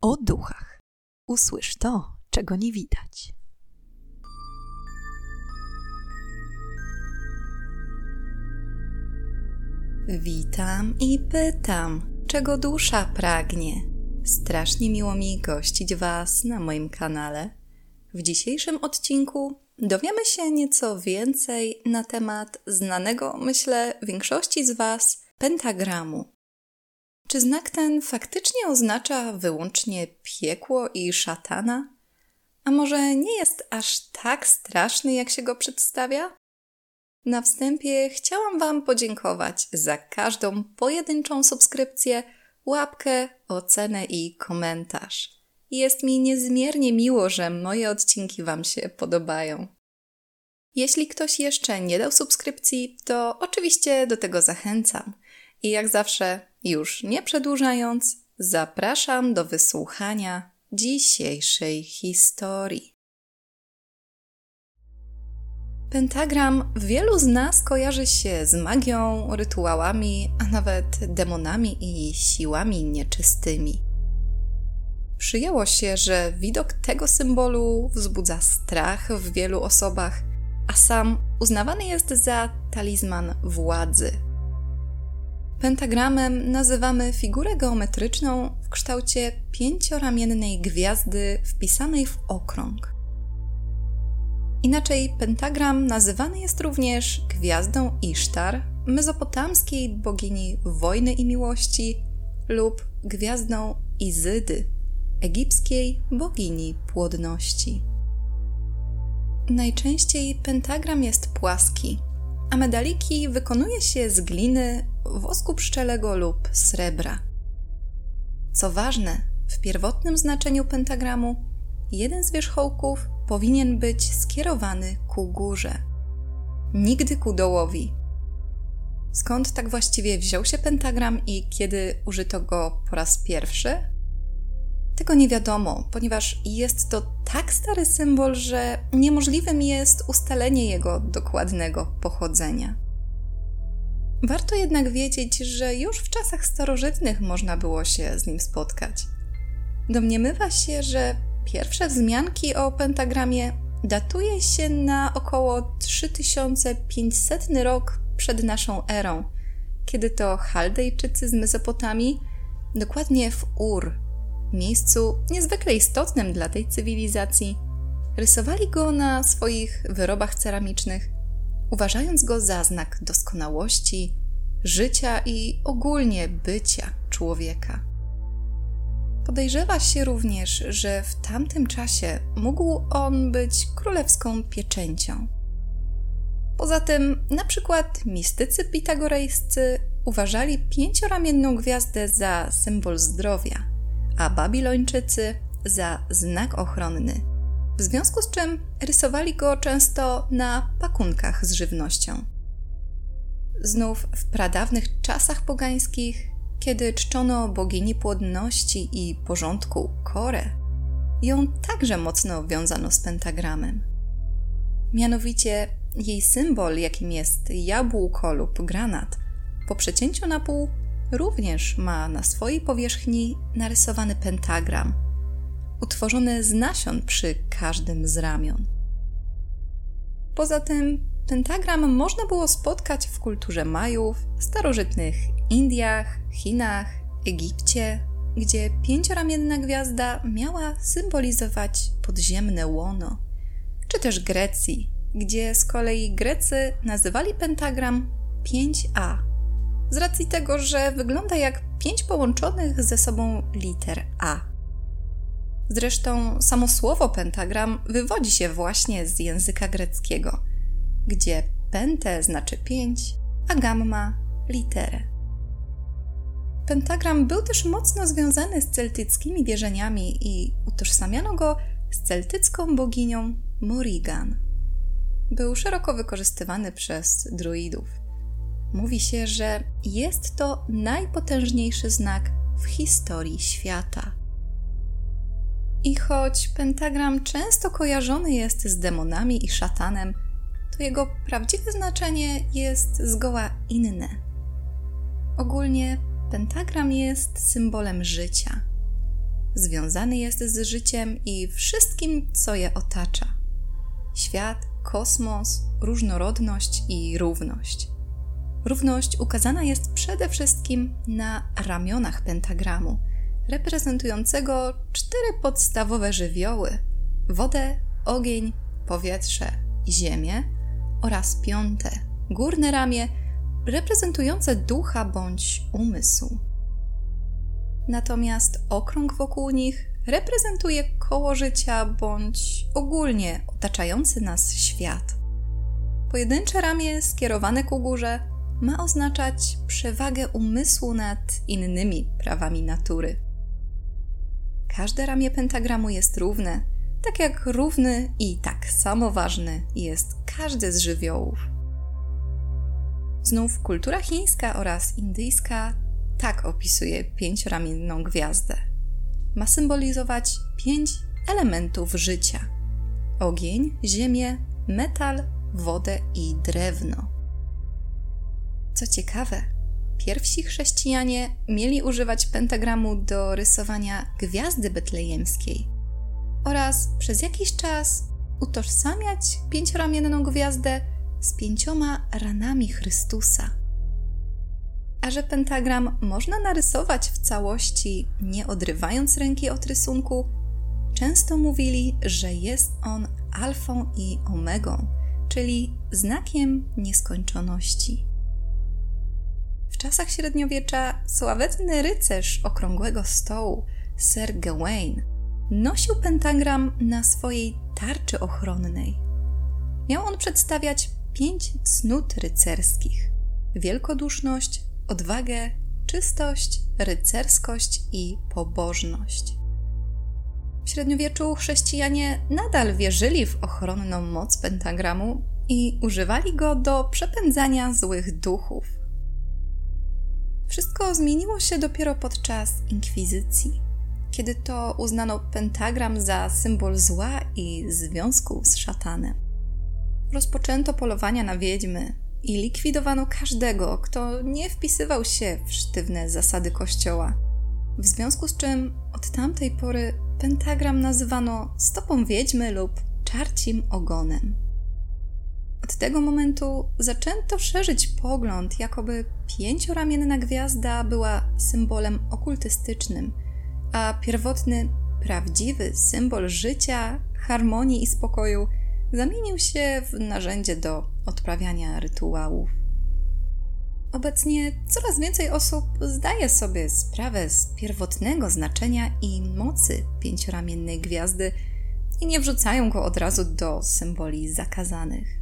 o duchach. Usłysz to, czego nie widać. Witam i pytam, czego dusza pragnie. Strasznie miło mi gościć Was na moim kanale. W dzisiejszym odcinku dowiemy się nieco więcej na temat znanego, myślę, większości z Was pentagramu. Czy znak ten faktycznie oznacza wyłącznie piekło i szatana? A może nie jest aż tak straszny, jak się go przedstawia? Na wstępie chciałam Wam podziękować za każdą pojedynczą subskrypcję, łapkę, ocenę i komentarz. Jest mi niezmiernie miło, że moje odcinki Wam się podobają. Jeśli ktoś jeszcze nie dał subskrypcji, to oczywiście do tego zachęcam. I jak zawsze, już nie przedłużając, zapraszam do wysłuchania dzisiejszej historii. Pentagram wielu z nas kojarzy się z magią, rytuałami, a nawet demonami i siłami nieczystymi. Przyjęło się, że widok tego symbolu wzbudza strach w wielu osobach, a sam uznawany jest za talizman władzy. Pentagramem nazywamy figurę geometryczną w kształcie pięcioramiennej gwiazdy wpisanej w okrąg. Inaczej pentagram nazywany jest również gwiazdą Isztar, mezopotamskiej bogini wojny i miłości, lub gwiazdą Izydy, egipskiej bogini płodności. Najczęściej pentagram jest płaski, a medaliki wykonuje się z gliny, wosku pszczelego lub srebra. Co ważne, w pierwotnym znaczeniu pentagramu jeden z wierzchołków powinien być skierowany ku górze, nigdy ku dołowi. Skąd tak właściwie wziął się pentagram i kiedy użyto go po raz pierwszy? Tego nie wiadomo, ponieważ jest to tak stary symbol, że niemożliwym jest ustalenie jego dokładnego pochodzenia. Warto jednak wiedzieć, że już w czasach starożytnych można było się z nim spotkać. Domniemywa się, że Pierwsze wzmianki o pentagramie datuje się na około 3500 rok przed naszą erą, kiedy to Chaldejczycy z Mezopotamii, dokładnie w Ur, miejscu niezwykle istotnym dla tej cywilizacji, rysowali go na swoich wyrobach ceramicznych, uważając go za znak doskonałości, życia i ogólnie bycia człowieka. Podejrzewa się również, że w tamtym czasie mógł on być królewską pieczęcią. Poza tym, na przykład mistycy pitagorejscy uważali pięcioramienną gwiazdę za symbol zdrowia, a babilończycy za znak ochronny, w związku z czym rysowali go często na pakunkach z żywnością. Znów w pradawnych czasach pogańskich kiedy czczono bogini płodności i porządku Korę, ją także mocno wiązano z pentagramem. Mianowicie jej symbol, jakim jest jabłko lub granat, po przecięciu na pół również ma na swojej powierzchni narysowany pentagram, utworzony z nasion przy każdym z ramion. Poza tym pentagram można było spotkać w kulturze Majów, starożytnych Indiach, Chinach, Egipcie, gdzie pięcioramienna gwiazda miała symbolizować podziemne łono, czy też Grecji, gdzie z kolei Grecy nazywali pentagram 5A, z racji tego, że wygląda jak pięć połączonych ze sobą liter A. Zresztą samo słowo pentagram wywodzi się właśnie z języka greckiego, gdzie pente znaczy pięć, a gamma literę. Pentagram był też mocno związany z celtyckimi wierzeniami i utożsamiano go z celtycką boginią Morrigan. Był szeroko wykorzystywany przez druidów. Mówi się, że jest to najpotężniejszy znak w historii świata. I choć pentagram często kojarzony jest z demonami i szatanem, to jego prawdziwe znaczenie jest zgoła inne. Ogólnie Pentagram jest symbolem życia. związany jest z życiem i wszystkim, co je otacza. Świat, kosmos, różnorodność i równość. Równość ukazana jest przede wszystkim na ramionach pentagramu, reprezentującego cztery podstawowe żywioły: wodę, ogień, powietrze i ziemię, oraz piąte, górne ramię, reprezentujące ducha bądź umysł. Natomiast okrąg wokół nich reprezentuje koło życia bądź ogólnie otaczający nas świat. Pojedyncze ramię skierowane ku górze ma oznaczać przewagę umysłu nad innymi prawami natury. Każde ramię pentagramu jest równe, tak jak równy i tak samo ważny jest każdy z żywiołów. Znów kultura chińska oraz indyjska tak opisuje pięcioramienną gwiazdę. Ma symbolizować pięć elementów życia: ogień, ziemię, metal, wodę i drewno. Co ciekawe, pierwsi chrześcijanie mieli używać pentagramu do rysowania gwiazdy betlejemskiej oraz przez jakiś czas utożsamiać pięcioramienną gwiazdę z pięcioma ranami Chrystusa. A że pentagram można narysować w całości, nie odrywając ręki od rysunku, często mówili, że jest on alfą i omegą, czyli znakiem nieskończoności. Czasach średniowiecza sławetny rycerz okrągłego stołu, Sir Gawain, nosił pentagram na swojej tarczy ochronnej. Miał on przedstawiać pięć cnót rycerskich: wielkoduszność, odwagę, czystość, rycerskość i pobożność. W średniowieczu chrześcijanie nadal wierzyli w ochronną moc pentagramu i używali go do przepędzania złych duchów. Wszystko zmieniło się dopiero podczas inkwizycji, kiedy to uznano pentagram za symbol zła i związku z szatanem. Rozpoczęto polowania na wiedźmy i likwidowano każdego, kto nie wpisywał się w sztywne zasady kościoła. W związku z czym od tamtej pory pentagram nazywano stopą wiedźmy lub czarcim ogonem. Od tego momentu zaczęto szerzyć pogląd, jakoby pięcioramienna gwiazda była symbolem okultystycznym, a pierwotny, prawdziwy symbol życia, harmonii i spokoju zamienił się w narzędzie do odprawiania rytuałów. Obecnie coraz więcej osób zdaje sobie sprawę z pierwotnego znaczenia i mocy pięcioramiennej gwiazdy i nie wrzucają go od razu do symboli zakazanych.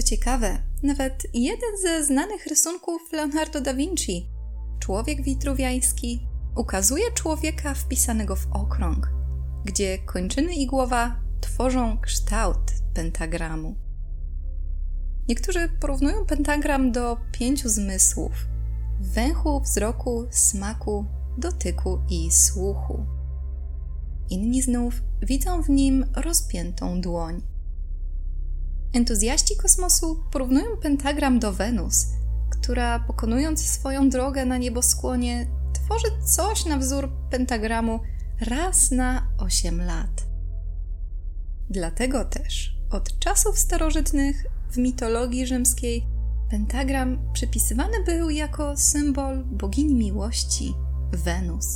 Co ciekawe, nawet jeden ze znanych rysunków Leonardo da Vinci, człowiek witruwiański, ukazuje człowieka wpisanego w okrąg, gdzie kończyny i głowa tworzą kształt pentagramu. Niektórzy porównują pentagram do pięciu zmysłów: węchu, wzroku, smaku, dotyku i słuchu. Inni znów widzą w nim rozpiętą dłoń. Entuzjaści kosmosu porównują pentagram do Wenus, która pokonując swoją drogę na nieboskłonie, tworzy coś na wzór pentagramu raz na 8 lat. Dlatego też od czasów starożytnych w mitologii rzymskiej pentagram przypisywany był jako symbol bogini miłości Wenus.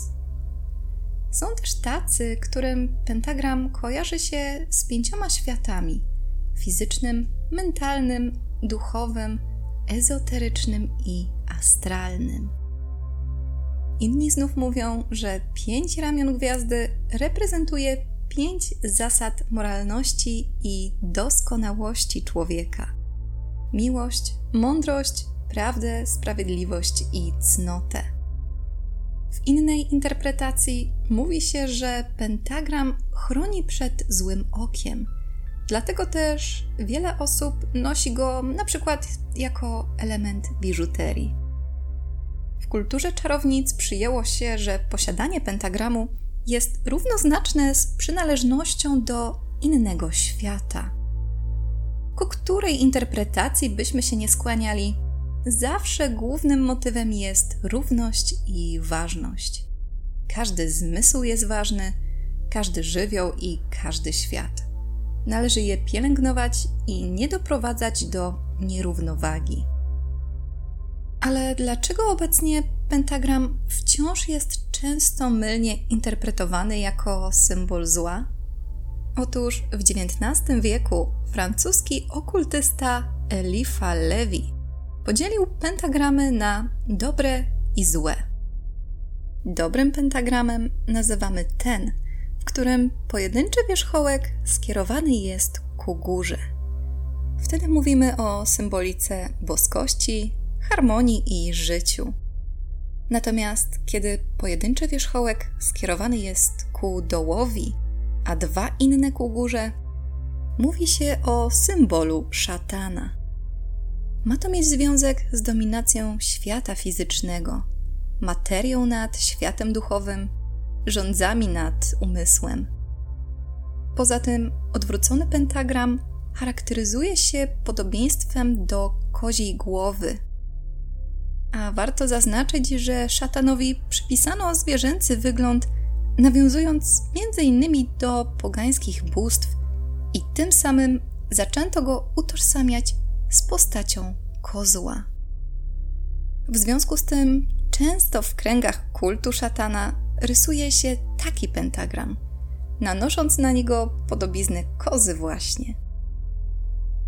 Są też tacy, którym pentagram kojarzy się z pięcioma światami – fizycznym, mentalnym, duchowym, ezoterycznym i astralnym. Inni znów mówią, że pięć ramion gwiazdy reprezentuje pięć zasad moralności i doskonałości człowieka: miłość, mądrość, prawdę, sprawiedliwość i cnotę. W innej interpretacji mówi się, że pentagram chroni przed złym okiem Dlatego też wiele osób nosi go na przykład jako element biżuterii. W kulturze czarownic przyjęło się, że posiadanie pentagramu jest równoznaczne z przynależnością do innego świata. Ku której interpretacji byśmy się nie skłaniali, zawsze głównym motywem jest równość i ważność. każdy zmysł jest ważny, każdy żywioł i każdy świat. Należy je pielęgnować i nie doprowadzać do nierównowagi. Ale dlaczego obecnie pentagram wciąż jest często mylnie interpretowany jako symbol zła? Otóż w XIX wieku francuski okultysta Elifa Levi podzielił pentagramy na dobre i złe. Dobrym pentagramem nazywamy ten, w którym pojedynczy wierzchołek skierowany jest ku górze. Wtedy mówimy o symbolice boskości, harmonii i życiu. Natomiast kiedy pojedynczy wierzchołek skierowany jest ku dołowi, a dwa inne ku górze, mówi się o symbolu szatana. Ma to mieć związek z dominacją świata fizycznego, materią nad światem duchowym, rządzami nad umysłem. Poza tym odwrócony pentagram charakteryzuje się podobieństwem do koziej głowy. A warto zaznaczyć, że szatanowi przypisano zwierzęcy wygląd, nawiązując m.in. do pogańskich bóstw i tym samym zaczęto go utożsamiać z postacią kozła. W związku z tym często w kręgach kultu szatana rysuje się taki pentagram, nanosząc na niego podobiznę kozy właśnie.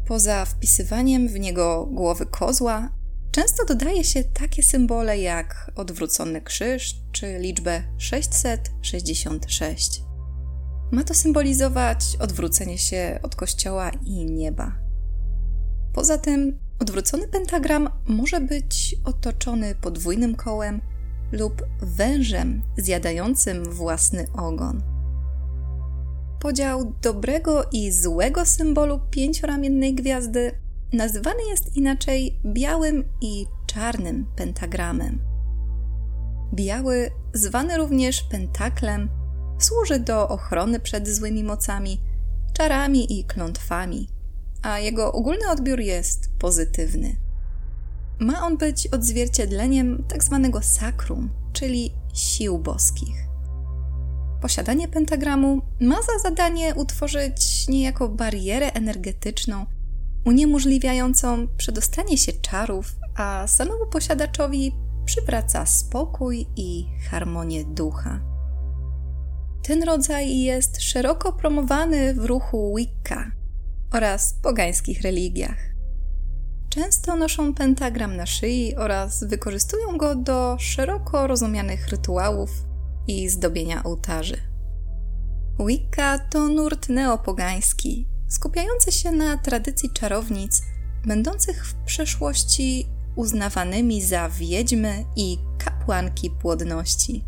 Poza wpisywaniem w niego głowy kozła, często dodaje się takie symbole jak odwrócony krzyż czy liczbę 666. Ma to symbolizować odwrócenie się od kościoła i nieba. Poza tym, odwrócony pentagram może być otoczony podwójnym kołem lub wężem zjadającym własny ogon. Podział dobrego i złego symbolu pięcioramiennej gwiazdy nazywany jest inaczej białym i czarnym pentagramem. Biały, zwany również pentaklem, służy do ochrony przed złymi mocami, czarami i klątwami, a jego ogólny odbiór jest pozytywny. Ma on być odzwierciedleniem tzw. Tak sakrum, czyli sił boskich. Posiadanie pentagramu ma za zadanie utworzyć niejako barierę energetyczną, uniemożliwiającą przedostanie się czarów, a samemu posiadaczowi przywraca spokój i harmonię ducha. Ten rodzaj jest szeroko promowany w ruchu Wicca oraz pogańskich religiach. Często noszą pentagram na szyi oraz wykorzystują go do szeroko rozumianych rytuałów i zdobienia ołtarzy. Wicca to nurt neopogański, skupiający się na tradycji czarownic, będących w przeszłości uznawanymi za wiedźmy i kapłanki płodności.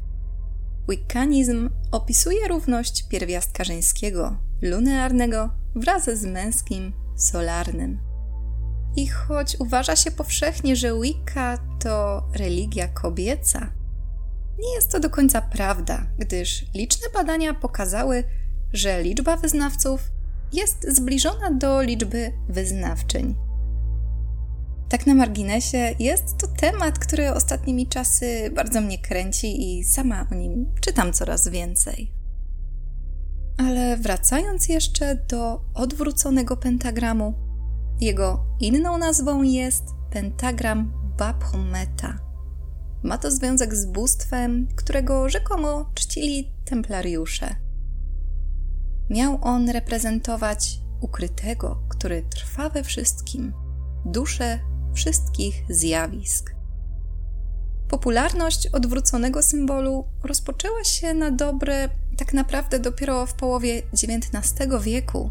Wiccanizm opisuje równość pierwiastka żeńskiego, lunearnego, wraz z męskim, solarnym. I choć uważa się powszechnie, że Wicca to religia kobieca, nie jest to do końca prawda, gdyż liczne badania pokazały, że liczba wyznawców jest zbliżona do liczby wyznawczyń. Tak na marginesie, jest to temat, który ostatnimi czasy bardzo mnie kręci i sama o nim czytam coraz więcej. Ale wracając jeszcze do odwróconego pentagramu, jego inną nazwą jest pentagram Baphometa. Ma to związek z bóstwem, którego rzekomo czcili templariusze. Miał on reprezentować ukrytego, który trwa we wszystkim, duszę wszystkich zjawisk. Popularność odwróconego symbolu rozpoczęła się na dobre tak naprawdę dopiero w połowie XIX wieku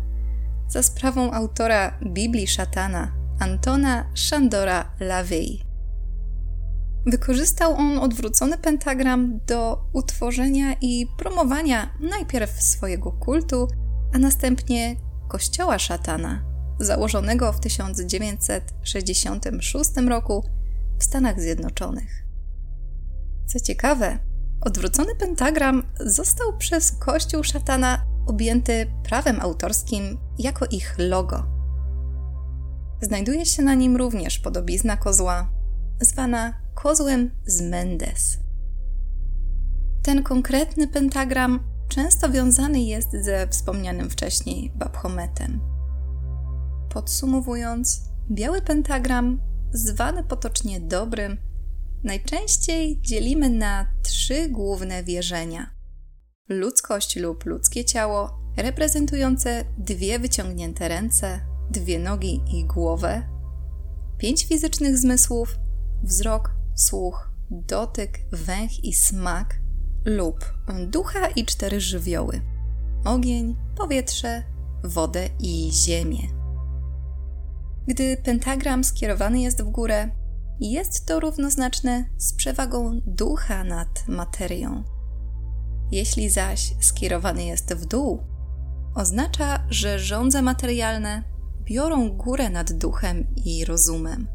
za sprawą autora Biblii Szatana, Antona Szandora Lavey. Wykorzystał on odwrócony pentagram do utworzenia i promowania najpierw swojego kultu, a następnie kościoła szatana, założonego w 1966 roku w Stanach Zjednoczonych. Co ciekawe, odwrócony pentagram został przez kościół szatana objęty prawem autorskim jako ich logo. Znajduje się na nim również podobizna kozła, zwana kozłem z Mendes. Ten konkretny pentagram często wiązany jest ze wspomnianym wcześniej Baphometem. Podsumowując, biały pentagram, zwany potocznie dobrym, najczęściej dzielimy na trzy główne wierzenia: ludzkość lub ludzkie ciało, reprezentujące dwie wyciągnięte ręce, dwie nogi i głowę, pięć fizycznych zmysłów wzrok, słuch, dotyk, węch i smak lub ducha i cztery żywioły ogień, powietrze, wodę i ziemię. Gdy pentagram skierowany jest w górę, jest to równoznaczne z przewagą ducha nad materią. Jeśli zaś skierowany jest w dół, oznacza, że żądze materialne biorą górę nad duchem i rozumem.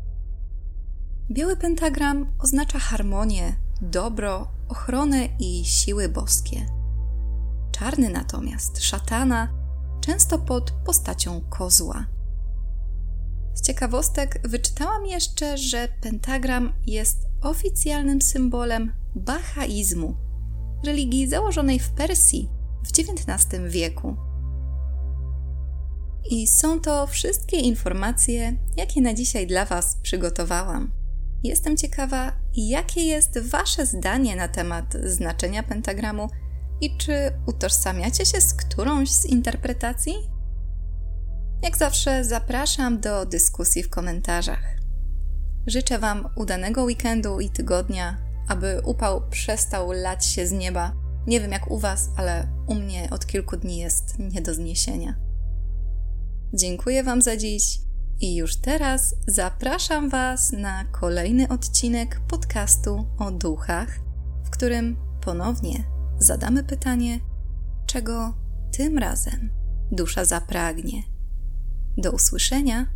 Biały pentagram oznacza harmonię, dobro, ochronę i siły boskie. Czarny natomiast szatana, często pod postacią kozła. Z ciekawostek wyczytałam jeszcze, że pentagram jest oficjalnym symbolem bahaizmu, religii założonej w Persji w XIX wieku. I są to wszystkie informacje, jakie na dzisiaj dla Was przygotowałam. Jestem ciekawa, jakie jest Wasze zdanie na temat znaczenia pentagramu i czy utożsamiacie się z którąś z interpretacji? Jak zawsze zapraszam do dyskusji w komentarzach. Życzę Wam udanego weekendu i tygodnia, aby upał przestał lać się z nieba. Nie wiem jak u Was, ale u mnie od kilku dni jest nie do zniesienia. Dziękuję Wam za dziś i już teraz zapraszam Was na kolejny odcinek podcastu o duchach, w którym ponownie zadamy pytanie, czego tym razem dusza zapragnie. Do usłyszenia